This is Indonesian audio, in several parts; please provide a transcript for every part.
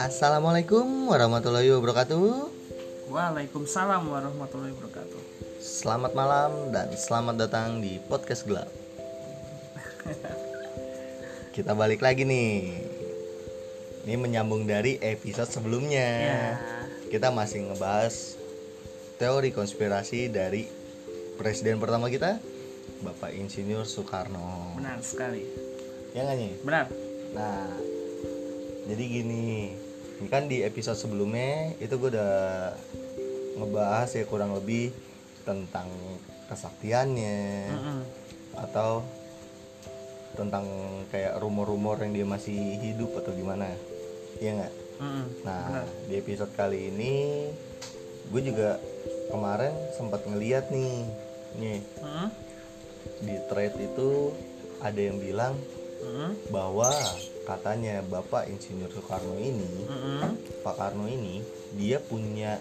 Assalamualaikum warahmatullahi wabarakatuh. Waalaikumsalam warahmatullahi wabarakatuh. Selamat malam dan selamat datang di podcast gelap. Kita balik lagi nih. Ini menyambung dari episode sebelumnya. Ya, Kita masih ngebahas teori konspirasi dari presiden pertama kita, Bapak Insinyur Soekarno. benar sekali. Ya nggak nih? Benar. Nah, jadi gini, ini kan di episode sebelumnya itu gue udah ngebahas ya kurang lebih tentang kesaktiannya Mm-mm. atau tentang kayak rumor-rumor yang dia masih hidup atau gimana, iya nggak? Mm-mm. Nah, Benar. di episode kali ini gue juga kemarin sempat ngeliat nih, nih Mm-mm. di thread itu ada yang bilang Mm-mm. bahwa katanya Bapak Insinyur Soekarno ini, Mm-mm. Pak Karno ini, dia punya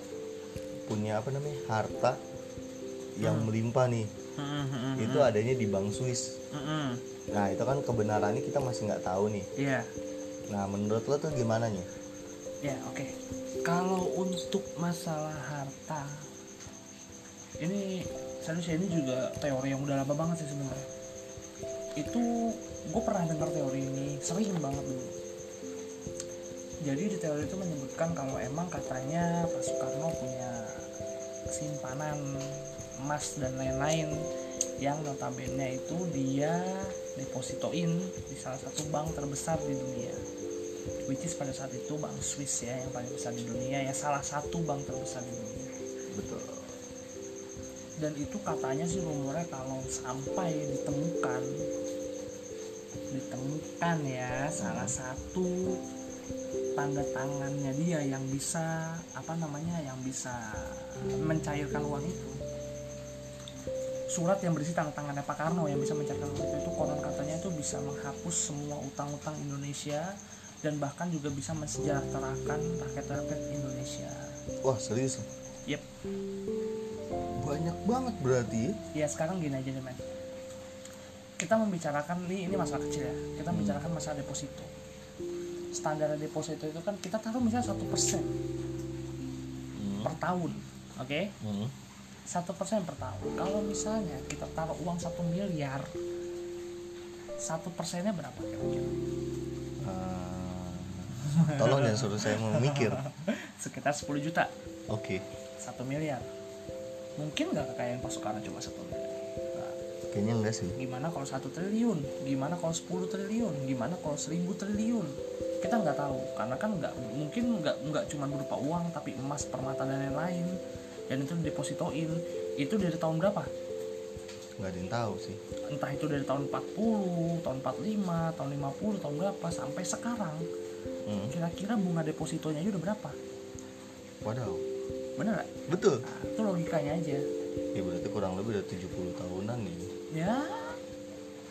punya apa namanya harta yang melimpah nih. Mm-mm. Itu adanya di Bank Swiss. Mm-mm. Nah itu kan kebenarannya kita masih nggak tahu nih. Iya. Nah menurut lo tuh gimana nih? Ya, oke. Kalau untuk masalah harta ini serius ya, ini juga teori yang udah lama banget sih sebenarnya. Itu gue pernah dengar teori ini sering banget dulu. Jadi di teori itu menyebutkan kalau emang katanya Pak Soekarno punya simpanan emas dan lain-lain yang notabene itu dia depositoin di salah satu bank terbesar di dunia which is pada saat itu bank Swiss ya yang paling besar di dunia ya salah satu bank terbesar di dunia. Dan itu katanya sih rumornya kalau sampai ditemukan ditemukan ya salah satu tanda tangannya dia yang bisa apa namanya yang bisa mencairkan uang itu surat yang berisi tanda tangannya Pak Karno yang bisa mencairkan uang itu itu konon katanya itu bisa menghapus semua utang-utang Indonesia dan bahkan juga bisa mensejahterakan rakyat-rakyat Indonesia. Wah serius? Yep. Banyak banget berarti. Ya sekarang gini aja deh men. Kita membicarakan ini ini masalah kecil ya. Kita membicarakan masalah deposito. Standar deposito itu kan kita taruh misalnya satu persen Hmm. per tahun, oke? Hmm. Satu persen per tahun. Kalau misalnya kita taruh uang satu miliar, satu persennya berapa kira-kira? Ah, tolong jangan suruh saya memikir. Sekitar 10 juta, Oke, satu miliar. Mungkin nggak kekayaan Pak Soekarno cuma satu miliar? Nah, kayaknya enggak sih. gimana kalau satu triliun gimana kalau 10 triliun gimana kalau 1000 triliun kita nggak tahu karena kan nggak mungkin nggak nggak cuma berupa uang tapi emas permata dan lain-lain dan itu didepositoin itu dari tahun berapa Nggak ada yang tahu sih. entah itu dari tahun 40 tahun 45 tahun 50 tahun berapa sampai sekarang Hmm. kira-kira bunga depositonya aja udah berapa Wadaw. Bener nggak Betul. nah, itu logikanya aja Ya berarti kurang lebih udah 70 tahunan nih. ya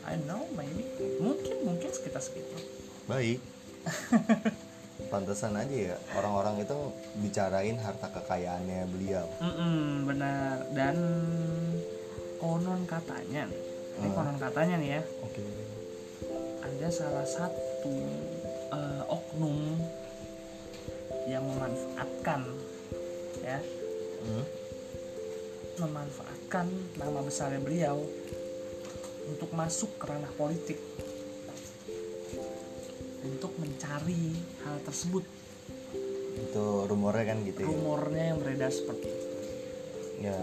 I know maybe mungkin mungkin sekitar segitu Baik. Pantesan aja ya orang-orang itu bicarain harta kekayaannya beliau. Mm-mm, benar dan konon katanya ini Hmm. konon katanya nih ya Oke. ada salah satu eh, oknum yang memanfaatkan ya Hmm. memanfaatkan nama besarnya beliau untuk masuk ke ranah politik untuk mencari hal tersebut Itu rumornya kan gitu ya. rumornya yang beredar seperti itu Ya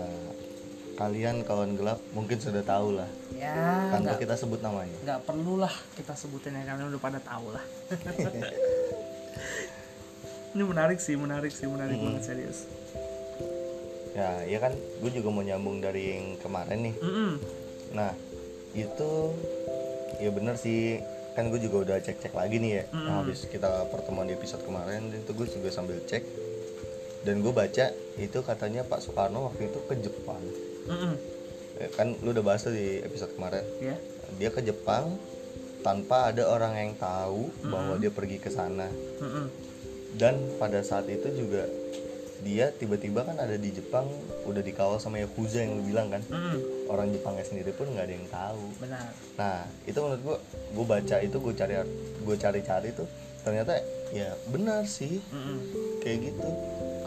kalian kawan gelap mungkin sudah tahu lah ya tanpa kita sebut namanya. nggak perlulah kita sebutin ya karena udah pada tahu lah ini menarik sih menarik sih menarik Mm-mm. banget serius Ya, ya kan gue juga mau nyambung dari yang kemarin nih. Mm-mm. Nah, itu ya bener sih kan gue juga udah cek-cek lagi nih ya. Nah, Mm-mm. habis kita pertemuan di episode kemarin itu gue juga sambil cek dan gue baca itu katanya Pak Soekarno waktu itu ke Jepang. Mm-mm. Ya, kan lu udah bahas tuh di episode kemarin. ya Dia ke Jepang tanpa ada orang yang tahu bahwa dia pergi ke sana. Mm-mm. Dan pada saat itu juga dia tiba-tiba kan ada di Jepang udah dikawal sama Yakuza yang lu bilang kan Mm-mm. orang Jepangnya sendiri pun nggak ada yang tahu benar nah itu menurut gua gue baca itu gue cari gue cari-cari tuh ternyata ya benar sih Mm-mm. kayak gitu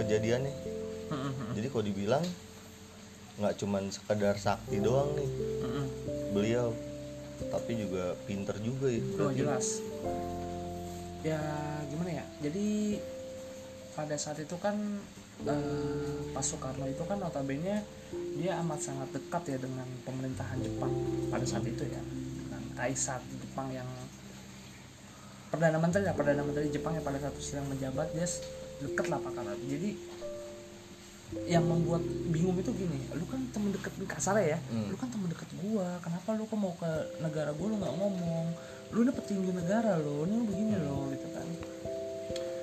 kejadiannya Mm-mm. jadi kalau dibilang nggak cuman sekadar sakti doang nih Mm-mm. beliau tapi juga pinter juga ya Oh jelas. Ya gimana ya? Jadi pada saat itu kan eh, Pak Soekarno itu kan notabene dia amat sangat dekat ya dengan pemerintahan Jepang pada saat itu ya dengan kaisar Jepang yang perdana menteri lah perdana menteri Jepang yang pada saat itu sedang menjabat dia deket lah Pak Karno. Jadi yang membuat bingung itu gini, lu kan temen deket kasarnya ya, Hmm. lu kan temen deket gua, kenapa lu kok mau ke negara gua lu nggak ngomong, lu ini petinggi negara lo, ini lu begini lo gitu kan.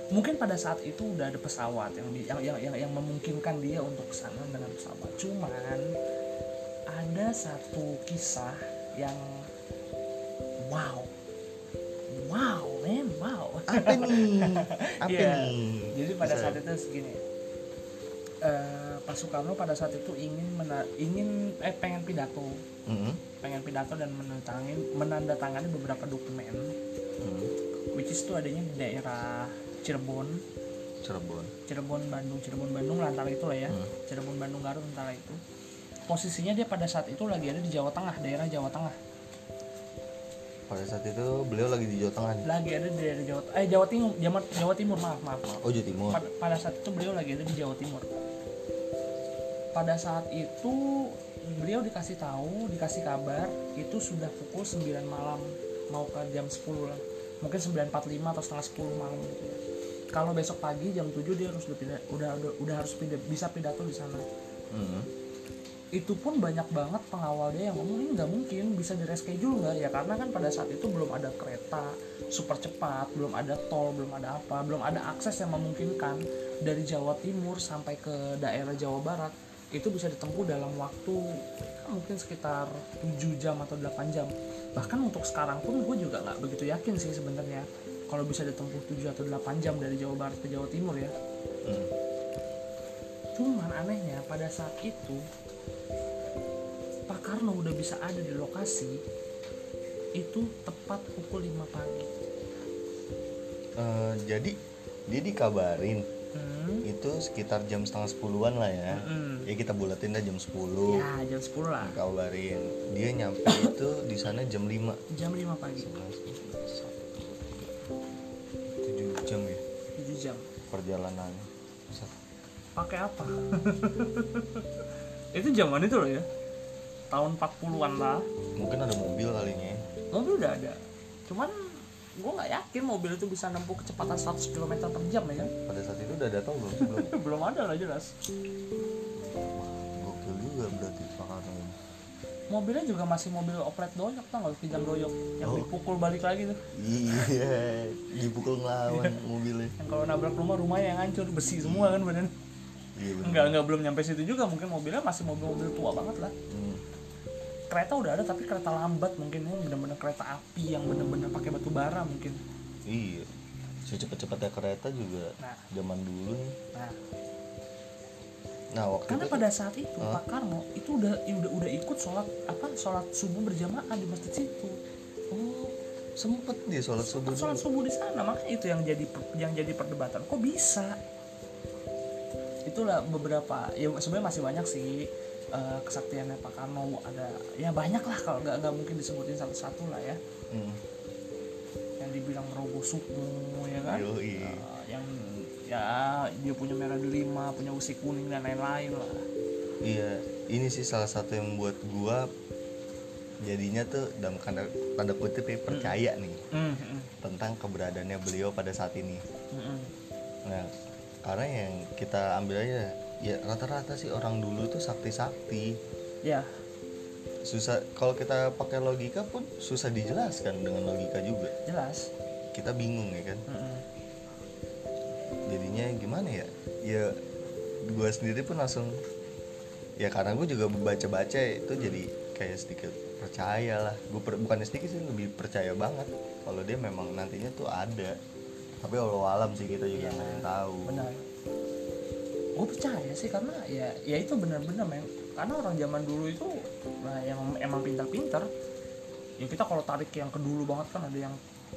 Mungkin pada saat itu udah ada pesawat yang yang yang yang, yang memungkinkan dia untuk ke sana dengan pesawat. Cuman ada satu kisah yang wow, wow, man, wow. apa nih apa Iya. nih Jadi pada Bisa. saat itu segini, eh, Pak Soekarno pada saat itu ingin mena- ingin eh pengen pidato, Mm-mm. pengen pidato dan menandatangani menandatangani beberapa dokumen, Mm. which is itu adanya di daerah Cirebon, Cirebon Cirebon Bandung, Cirebon Bandung lah antara itu lah ya, Hmm. Cirebon Bandung Garut antara itu. Posisinya dia pada saat itu lagi ada di Jawa Tengah, daerah Jawa Tengah, pada saat itu beliau lagi di Jawa Tengah nih lagi ada di daerah Jawa, eh Jawa Timur, Jawa, Jawa Timur maaf maaf maaf. oh Jawa Timur pada, pada saat itu beliau lagi ada di Jawa Timur. Pada saat itu beliau dikasih tahu, dikasih kabar itu sudah pukul 9 malam mau ke jam 10 lah. Mungkin 9.45 atau setengah 10 malam gitu ya. Kalau besok pagi jam 7 dia harus udah pida- udah udah, udah harus pida- bisa pidato di sana. Mm. Itu pun banyak banget pengawal dia yang ngomong ini nggak mungkin bisa di reschedule nggak ya karena kan pada saat itu belum ada kereta super cepat, belum ada tol, belum ada apa, belum ada akses yang memungkinkan dari Jawa Timur sampai ke daerah Jawa Barat itu bisa ditempuh dalam waktu ya, mungkin sekitar 7 jam atau 8 jam bahkan untuk sekarang pun gue juga nggak begitu yakin sih sebenarnya kalau bisa ditempuh 7 atau 8 jam dari Jawa Barat ke Jawa Timur ya. Mm. cuman anehnya pada saat itu Pak Karno udah bisa ada di lokasi itu tepat pukul 5 pagi. Eh, jadi dia dikabarin. Hmm. itu sekitar jam setengah sepuluhan lah ya. Mm. ya kita bulatin dah jam 10 ya jam 10 lah. Dikabarin. Dia nyampe itu di sana jam 5 jam 5 pagi. 7 perjalanan. Pakai apa? Itu zaman itu loh ya. Tahun 40-an lah. Mungkin ada mobil kalinya ya. mobil udah ada. Cuman gue nggak yakin mobil itu bisa nempuh kecepatan 100 km per jam ya. Kan pada saat itu udah ada tau belum? Sebelum belum ada lah jelas. Gokil juga berarti Pak Karno ini. Mobilnya juga masih mobil oplet doyok tau nggak? Pinjam doyok. Yang Oh. dipukul balik lagi tuh. Iya dipukul ngelawan mobilnya. Yang kalau nabrak rumah rumahnya yang hancur. Besi semua kan badan iya bener. enggak enggak belum nyampe situ juga. Mungkin mobilnya masih mobil-mobil tua banget lah. Hmm. kereta udah ada tapi kereta lambat mungkin ini bener-bener kereta api yang bener-bener pakai batu bara mungkin. Iya. Secepat-cepatnya kereta juga Nah. zaman dulu nih. Nah nah waktu karena itu pada saat itu Hah? Pak Karno itu udah udah udah ikut sholat apa sholat subuh berjamaah di masjid situ. Oh sempet dia sholat subuh Kan sholat subuh di sana. Makanya itu yang jadi yang jadi perdebatan. Kok bisa? Itulah beberapa ya sebenarnya masih banyak sih eh, kesaktiannya Pak Karno. Ada ya banyak lah kalau nggak nggak mungkin disebutin satu-satu lah ya. Hmm. yang dibilang merogoh ya kan? Yoi. Eh, yang ya dia punya merah delima punya usi kuning dan lain-lain lah iya ini sih salah satu yang membuat gua jadinya tuh dalam tanda, tanda kutip ya, percaya nih Mm, mm, tentang keberadaannya beliau pada saat ini mm, mm. Nah, karena yang kita ambil aja ya rata-rata sih orang dulu itu sakti-sakti. ya Susah kalau kita pakai logika pun susah dijelaskan dengan logika juga. jelas Kita bingung ya kan. Mm, mm. Jadinya gimana ya? Ya gua sendiri pun langsung ya karena gue juga baca-baca itu jadi kayak sedikit percaya lah. Gue bukan sedikit sih lebih percaya banget kalau dia memang nantinya tuh ada. Tapi Allah alam sih kita juga Iya, nggak yang tahu. Benar. Gue percaya sih karena ya ya itu benar-benar men. Karena orang zaman dulu itu nah, yang emang pintar-pintar ya kita kalau tarik yang ke dulu banget kan ada yang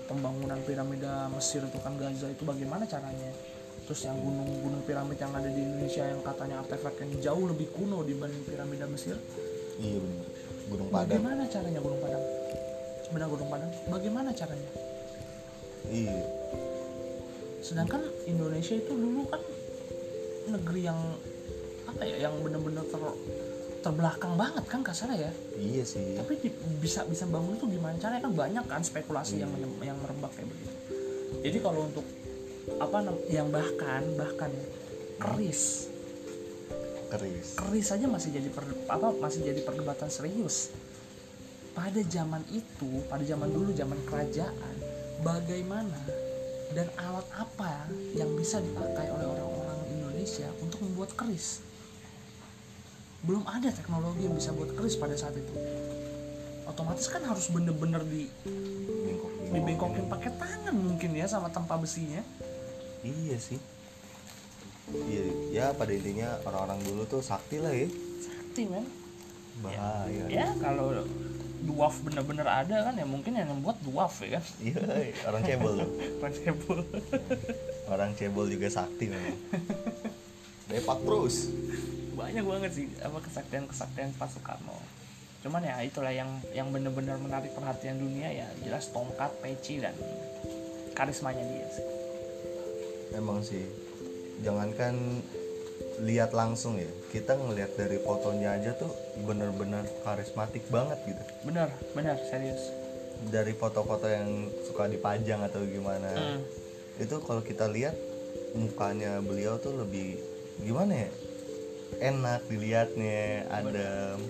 pembangunan piramida Mesir itu kan Gaza itu bagaimana caranya terus yang gunung-gunung piramid yang ada di Indonesia yang katanya artefak yang jauh lebih kuno dibanding piramida Mesir? Iya bener Gunung Padang. Bagaimana caranya Gunung Padang? Benar Gunung Padang? Bagaimana caranya? Iya. Sedangkan Indonesia itu dulu kan negeri yang apa ya yang bener-bener ter, terbelakang banget kan kasarnya ya? Iya sih. Tapi di- bisa bisa bangun itu gimana caranya? Kan banyak kan spekulasi yang menyem- yang merebak kayak begitu. Jadi kalau untuk apa yang bahkan bahkan keris. Keris. Keris saja masih jadi per, apa masih jadi perdebatan serius. Pada zaman itu pada zaman dulu zaman kerajaan bagaimana dan alat apa yang bisa dipakai oleh orang-orang Indonesia untuk membuat keris? Belum ada teknologi yang bisa buat keris pada saat itu. Otomatis kan harus bener-bener di bengkok dibengkokin pakai tangan mungkin ya sama tempa besinya iya sih. Iya ya pada intinya orang-orang dulu tuh sakti lah ya. Sakti men. Bahaya. Ya kalau dwarf bener-bener ada kan ya mungkin yang membuat dwarf ya kan? Iya orang cebol. Tuh Relatable. orang cebol juga sakti memang. Depak terus. Banyak banget sih apa kesaktian kesaktian Pak Soekarno. Cuman ya itulah yang yang bener-bener menarik perhatian dunia ya jelas tongkat peci dan karismanya dia sih emang sih. Jangankan lihat langsung ya kita ngelihat dari fotonya aja tuh bener-bener karismatik banget gitu. Bener bener serius. Dari foto-foto yang suka dipajang atau gimana. Hmm. itu kalau kita lihat mukanya beliau tuh lebih gimana ya enak dilihatnya adem.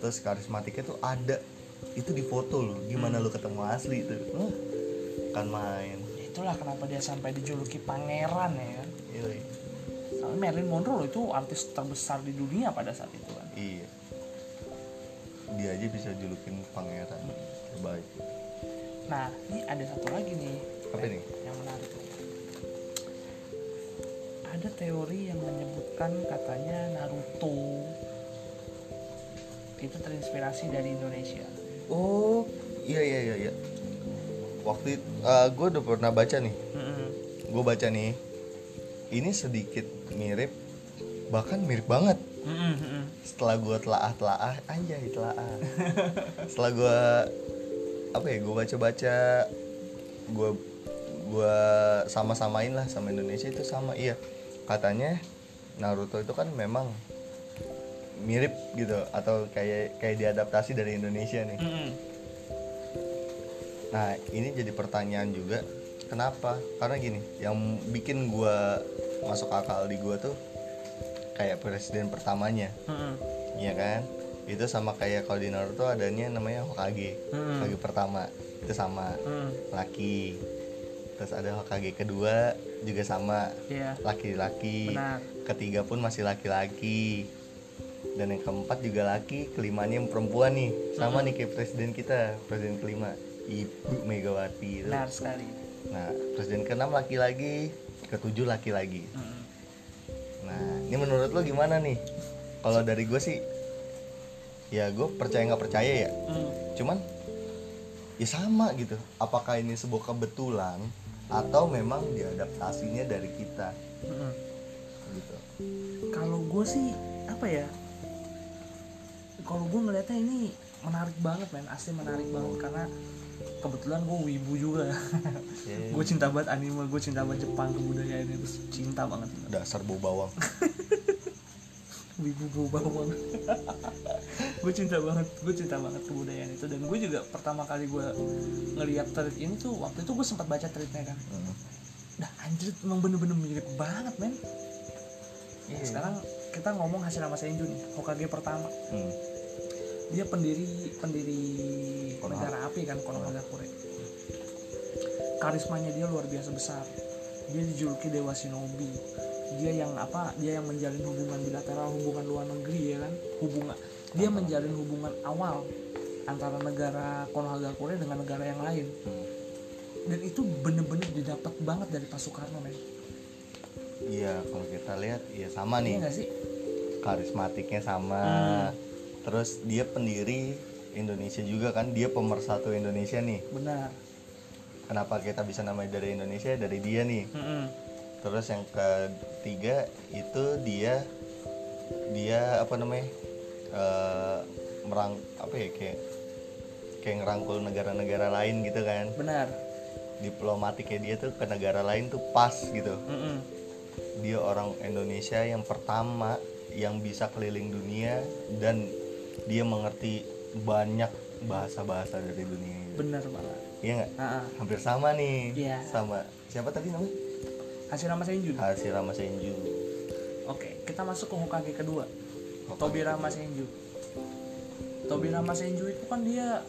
Terus karismatiknya tuh ada. Itu di foto loh gimana Hmm. lu ketemu asli itu Wah, kan main itulah kenapa dia sampai dijuluki pangeran ya. Kan iya Soalnya Marilyn Monroe loh itu artis terbesar di dunia pada saat itu kan. Iya. Dia aja bisa julukin pangeran. Terbaik. Nah ini ada satu lagi nih. Apa nih yang menarik. Ada teori yang menyebutkan katanya Naruto itu terinspirasi dari Indonesia. Oh iya iya iya, iya. Waktu gue udah pernah baca nih Mm-mm. gue baca nih ini sedikit mirip bahkan mirip banget mm-mm. setelah gue telaah telaah anjay telaah setelah gue apa ya gue baca baca gue gue sama samain lah sama Indonesia itu sama iya katanya Naruto itu kan memang mirip gitu atau kayak kayak diadaptasi dari Indonesia nih Mm-mm. Nah ini jadi pertanyaan juga Kenapa? Karena gini Yang bikin gua masuk akal di gua tuh Kayak presiden pertamanya Mm-mm. Iya kan? Itu sama kayak kalau di Naruto adanya namanya Hokage Mm-mm. Hokage pertama Itu sama Mm. Laki Terus ada Hokage kedua Juga sama Iya Laki-laki benar Ketiga pun masih laki-laki Dan yang keempat juga laki Kelimanya perempuan nih Sama nih kayak presiden kita Presiden kelima Ibu Megawati itu. benar sekali Nah, presiden keenam laki lagi, ketujuh laki lagi. Mm-mm. Nah, ini menurut lo gimana nih? Kalau dari gue sih, ya gue percaya nggak percaya ya. Mm. Cuman, ya sama gitu. Apakah ini sebuah kebetulan atau memang diadaptasinya dari kita? Mm-mm. Gitu. kalau gue sih apa ya kalau gue ngelihatnya ini menarik banget men asli menarik banget karena kebetulan gue wibu juga Ya, gue cinta banget anime gue cinta banget Jepang kebudayaan itu cinta banget dasar bau bawang. wibu bau bawang gue cinta banget gue cinta banget kebudayaan itu dan gue juga pertama kali gue ngeliat thread ini tuh waktu itu gue sempat baca threadnya kan Hmm. dah anjir emang bener-bener mirip banget men ya, Iya. sekarang kita ngomong hasil nama Senju nih Hokage pertama Hmm. dia pendiri pendiri. Negara api kan Konohagakure karismanya dia luar biasa besar dia dijuluki dewa shinobi dia yang apa dia yang menjalin hubungan bilateral hubungan luar negeri ya kan hubungan dia menjalin hubungan awal antara negara Konohagakure dengan negara yang lain Hmm. dan itu bener-bener didapat banget dari Pak Soekarno men Iya, kalau kita lihat, ya sama iya nih. nggak sih Karismatiknya sama. Hmm. Terus dia pendiri Indonesia juga kan dia pemersatu Indonesia nih. Benar. Kenapa kita bisa namanya dari Indonesia? Dari dia nih. Mm-mm. terus yang ketiga itu dia dia apa namanya eh, merang apa ya kayak kayak ngerangkul negara-negara lain gitu kan. Benar. Diplomatiknya dia tuh ke negara lain tuh pas gitu. Mm-mm. dia orang Indonesia yang pertama yang bisa keliling dunia dan dia mengerti banyak bahasa-bahasa dari dunia ini. benar banget Iya nggak? Hampir sama nih. Iya. Sama siapa tadi namanya? hasil nama Senju Hashirama Senju. oke kita masuk ke Hokage kedua Hokage Tobirama Senju Tobirama Senju itu kan dia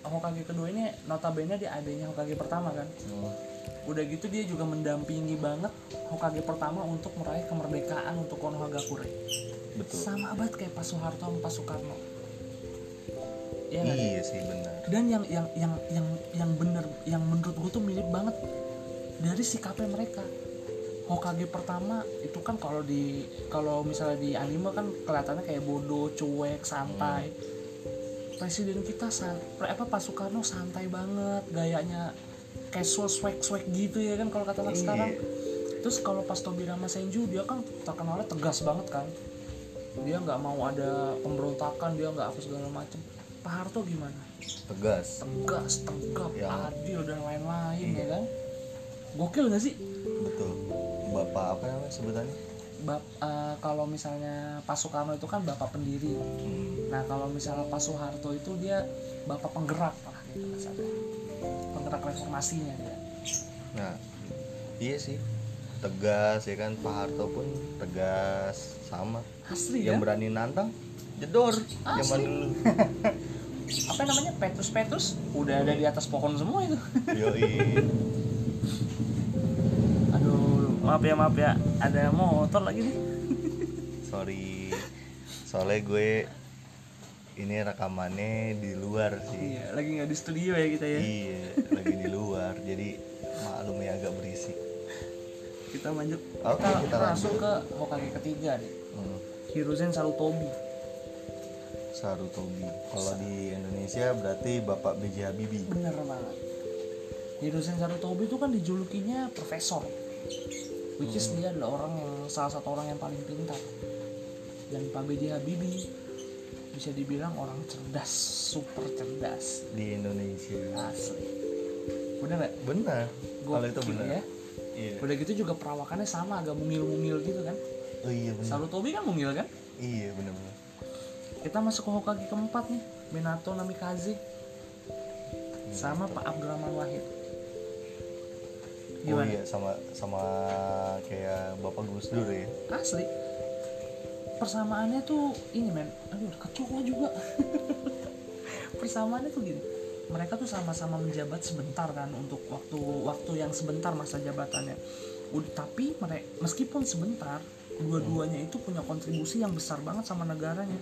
Hokage kedua ini notabene dia adanya Hokage pertama kan Hmm. udah gitu dia juga mendampingi banget Hokage pertama untuk meraih kemerdekaan untuk Konohagakure Betul. sama banget kayak Pak Soeharto sama Pak Soekarno Iya nggak? Iya sih benar. dan yang yang yang yang yang bener yang menurut gue tuh mirip banget dari sikapnya mereka Hokage pertama itu kan kalau di kalau misalnya di anime kan kelihatannya kayak bodoh cuek santai presiden kita san, apa Pak Soekarno santai banget gayanya casual swag swag gitu ya kan kalau kata anak Iya. sekarang terus kalau pas Tobirama Senju dia kan terkenalnya tegas banget kan dia nggak mau ada pemberontakan dia nggak apa segala macem Pak Harto gimana Tegas. tegas, tegap, Ya. adil dan lain-lain ya kan. Gokil gak sih? Betul. Bapak apa namanya sebutannya? Bap, eh, kalau misalnya Pak Soekarno itu kan bapak pendiri. Hmm. Nah kalau misalnya Pak Soeharto itu dia bapak penggerak lah gitu. Penggerak reformasinya dia. Nah, iya sih. Tegas ya kan Pak Harto pun tegas sama. Asli Yang ya. berani nantang jedor zaman Asli. dulu. Apa namanya Petrus-Petrus udah ada di atas pohon semua itu. Yoi. Aduh, maaf ya maaf ya. Ada motor lagi nih. Sorry. Soalnya gue ini rekamannya di luar sih. Iya, lagi nggak di studio ya kita ya. Iya, lagi di luar. Jadi maklum ya agak berisik. Kita lanjut. Oke, kita, kita masuk ke Hokage ketiga nih. Hmm. Hiruzen Sarutobi. Sarutobi. Kalau di Indonesia berarti Bapak B.J. Habibie. bener banget Hiruzen Sarutobi itu kan dijulukinya profesor which is dia adalah orang yang salah satu orang yang paling pintar dan Pak B.J. Habibie bisa dibilang orang cerdas super cerdas di Indonesia. asli bener gak? Benar. Kalau itu benar. ya Iya. udah gitu juga perawakannya sama agak mungil-mungil gitu kan Oh iya benar. Sarutobi kan mungil kan Iya benar-benar. Kita masuk ke Hokage keempat nih Minato Namikaze sama Pak Abdurrahman Wahid. Oh gimana? iya sama sama kayak Bapak Gus Dur ya. asli. Persamaannya tuh ini men. Aduh kecoa juga. Persamaannya tuh gini. Mereka tuh sama-sama menjabat sebentar kan untuk waktu waktu yang sebentar masa jabatannya. Ud- tapi mereka meskipun sebentar dua-duanya itu punya kontribusi yang besar banget sama negaranya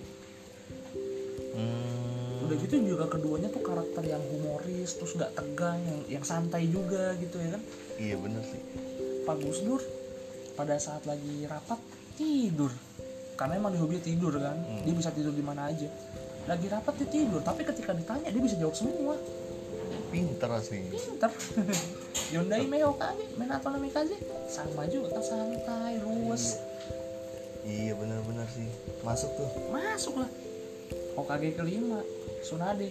Hmm. udah gitu juga keduanya tuh karakter yang humoris terus nggak tegang yang yang santai juga gitu ya kan Iya benar sih. Pak Gus Dur pada saat lagi rapat tidur karena emang dia hobi tidur kan Hmm. dia bisa tidur di mana aja lagi rapat dia tidur tapi ketika ditanya dia bisa jawab semua Pinter sih. pinter Hyundai Meo Kage Minato Namikaze sama juga kan santai luwes Iya benar-benar sih. Masuk tuh. masuk lah Hokage kelima Tsunade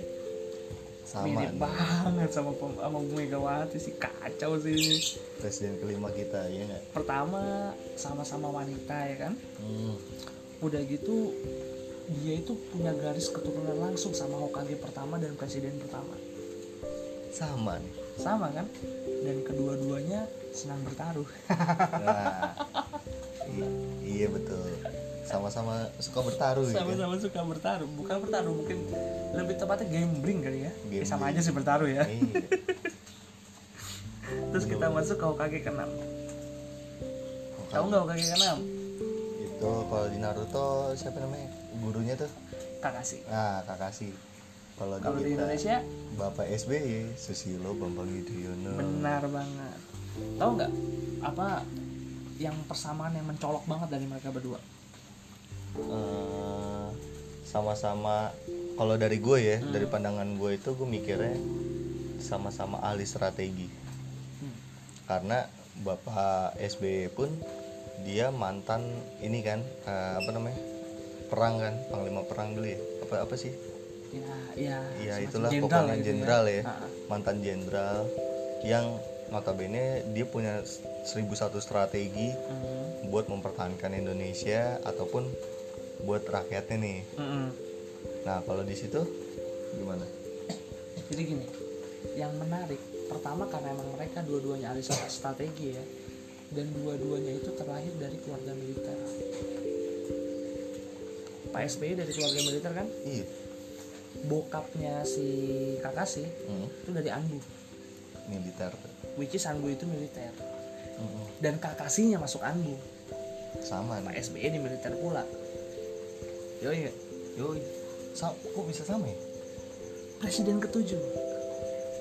Sama mirip nih. banget sama sama Megawati sih kacau sih ini Presiden kelima kita ya nggak? pertama sama-sama wanita ya kan Hmm. udah gitu dia itu punya garis keturunan langsung sama Hokage pertama dan presiden pertama Sama nih. sama kan dan kedua-duanya senang bertaruh Nah, iya betul. Sama-sama suka bertaruh ya kan? sama-sama suka bertaruh bukan bertaruh mungkin lebih tepatnya gambling kali ya Eh, sama Gambling. aja sih bertaruh ya Iya. terus kita masuk ke Hokage ke-6 tahu nggak Hokage ke-6 Itu kalau di Naruto siapa namanya? Gurunya tuh? Kakashi Nah, Kakashi. Kalau di, di Indonesia Bapak SBY, Susilo Bambang Yudhoyono. benar banget tahu nggak apa yang persamaan yang mencolok banget dari mereka berdua Eh, sama-sama kalau dari gue ya dari pandangan gue itu gue mikirnya sama-sama ahli strategi Hmm. karena bapak SBY pun dia mantan ini kan eh, apa namanya perang kan panglima perang dulu ya apa apa sih ya ya Iya semacam itulah pokoknya gitu jenderal ya, ah. mantan jenderal yang notabene dia punya 1001 strategi Hmm. buat mempertahankan Indonesia ataupun buat rakyatnya nih. Mm-mm. Nah kalau di situ gimana? jadi gini yang menarik pertama karena emang mereka dua-duanya ahli strategi ya dan dua-duanya itu terlahir dari keluarga militer Pak SBY dari keluarga militer kan Iya. bokapnya si Kakashi Hmm, itu dari Anggu militer which is Anggu itu militer Hmm, dan Kakashinya masuk Anggu sama Pak nih. SBY di militer pula Yoi? Yoi. Sa- kok bisa sama ya? presiden ketujuh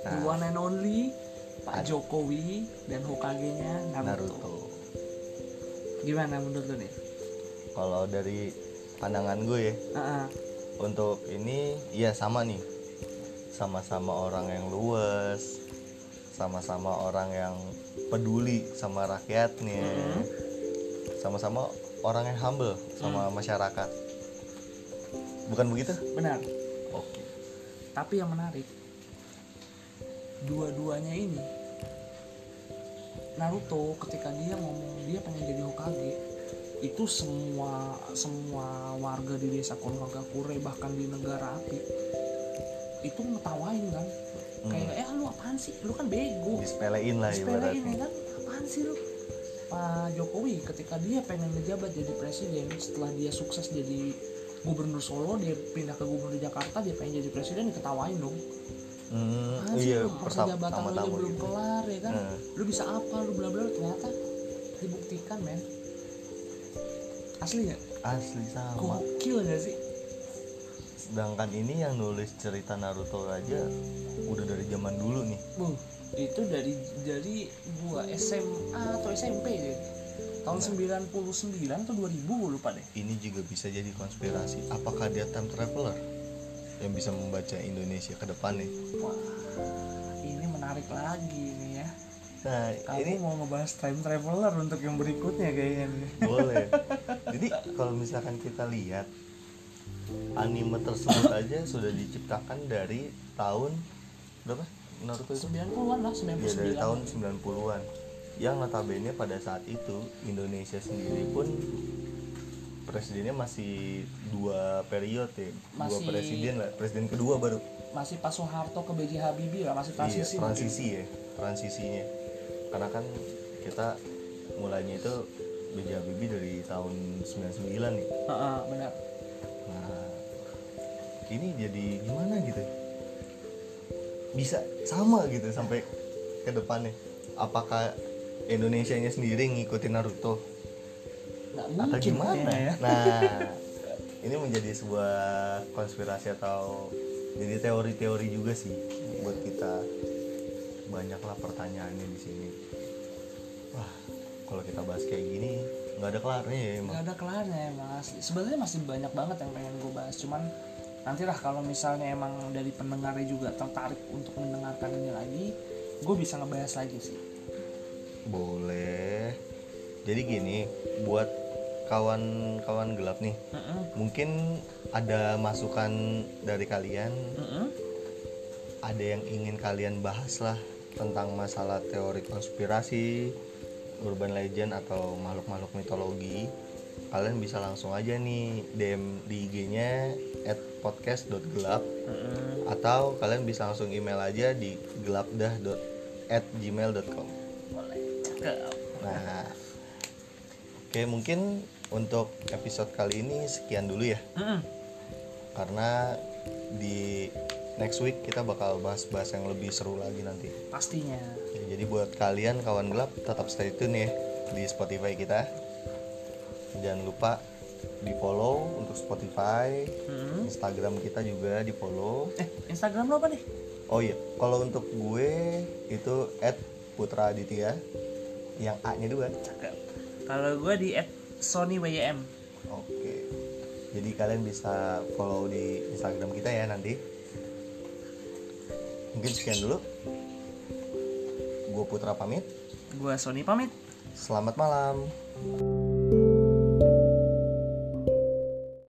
the Nah. one and only Pak Jokowi dan Hokage-nya Naruto. Naruto. Gimana menurut lu nih? Kalau dari pandangan gue ya, Ah, ah. untuk ini iya sama nih. Sama-sama orang yang luwes, sama-sama orang yang peduli sama rakyatnya. Mhm. Sama-sama orang yang humble sama masyarakat. Bukan begitu? benar. Oke. Tapi yang menarik, dua-duanya ini Naruto ketika dia ngomong dia pengen jadi Hokage itu semua semua warga di desa Konohagakure bahkan di negara api itu ngetawain kan kayak eh lu apaan sih lu kan bego Disepelein lah sepelein ibaratnya. kan apaan sih lu Pak Jokowi ketika dia pengen menjabat jadi presiden setelah dia sukses jadi gubernur Solo dia pindah ke gubernur Jakarta dia pengen jadi presiden diketawain dong Hmm, sih iya, masa jabatan lu aja belum gitu. kelar ya kan Nah. lu bisa apa lu bla bla ternyata dibuktikan men asli nggak Asli sama. gokil gak sih Sedangkan ini yang nulis cerita Naruto aja udah dari zaman dulu nih. Buh, itu dari dari gua SMA atau SMP deh tahun 99 atau 2000 gua lupa deh Ini juga bisa jadi konspirasi. Apakah dia time traveler yang bisa membaca Indonesia ke depannya? Wah, ini menarik lagi nih ya. Nah, Kamu ini mau ngebahas time traveler untuk yang berikutnya kayaknya nih. boleh. Jadi kalau misalkan kita lihat anime tersebut aja sudah diciptakan dari tahun berapa? Naruto itu? 90-an lah, Ya 99. dari tahun 90-an. Yang notabene pada saat itu Indonesia sendiri pun presidennya masih dua periode ya. Dua presiden lah, presiden kedua baru. Masih Pak Soeharto ke B.J. Habibie lah, masih transisi. Iya, transisi ya, transisinya. Karena kan kita mulainya itu B.J. Habibie dari tahun 99 nih. Heeh, benar. Nah, ini jadi gimana gitu? Bisa sama gitu sampai ke depannya. Apakah Indonesianya sendiri ngikutin Naruto Nggak atau mungkin gimana? kayaknya ya. Nah, ini menjadi sebuah konspirasi atau jadi teori-teori juga sih buat kita. Banyaklah pertanyaannya di sini. Wah, kalau kita bahas kayak gini nggak ada kelarnya ya emang. Nggak ada kelarnya emang asli. Sebenarnya masih banyak banget yang pengen gue bahas, cuman nantilah kalau misalnya emang dari pendengarnya juga tertarik untuk mendengarkan ini lagi, gue bisa ngebahas lagi sih. Boleh. Jadi gini, buat kawan-kawan gelap nih, Heeh. mungkin ada masukan dari kalian, Heeh. ada yang ingin kalian bahas lah tentang masalah teori konspirasi, urban legend atau makhluk-makhluk mitologi. Kalian bisa langsung aja nih DM di IG-nya @podcast.gelap Heeh. atau kalian bisa langsung email aja di gelapdah.gmail.com. Boleh. Cakep. Nah, oke mungkin untuk episode kali ini sekian dulu ya, Heeh. karena di next week kita bakal bahas-bahas yang lebih seru lagi nanti. Pastinya. Ya, jadi buat kalian kawan gelap tetap stay tune ya di Spotify kita. Jangan lupa di follow untuk Spotify, Heeh. Instagram kita juga di follow. Eh, Instagram lo apa nih? Oh iya, kalau untuk gue itu @putraaditya yang A-nya dua. Cakep. Kalau gue di @sonyWM. Oke. jadi kalian bisa follow di Instagram kita ya nanti mungkin sekian dulu gue Putra pamit Gua Sony pamit. selamat malam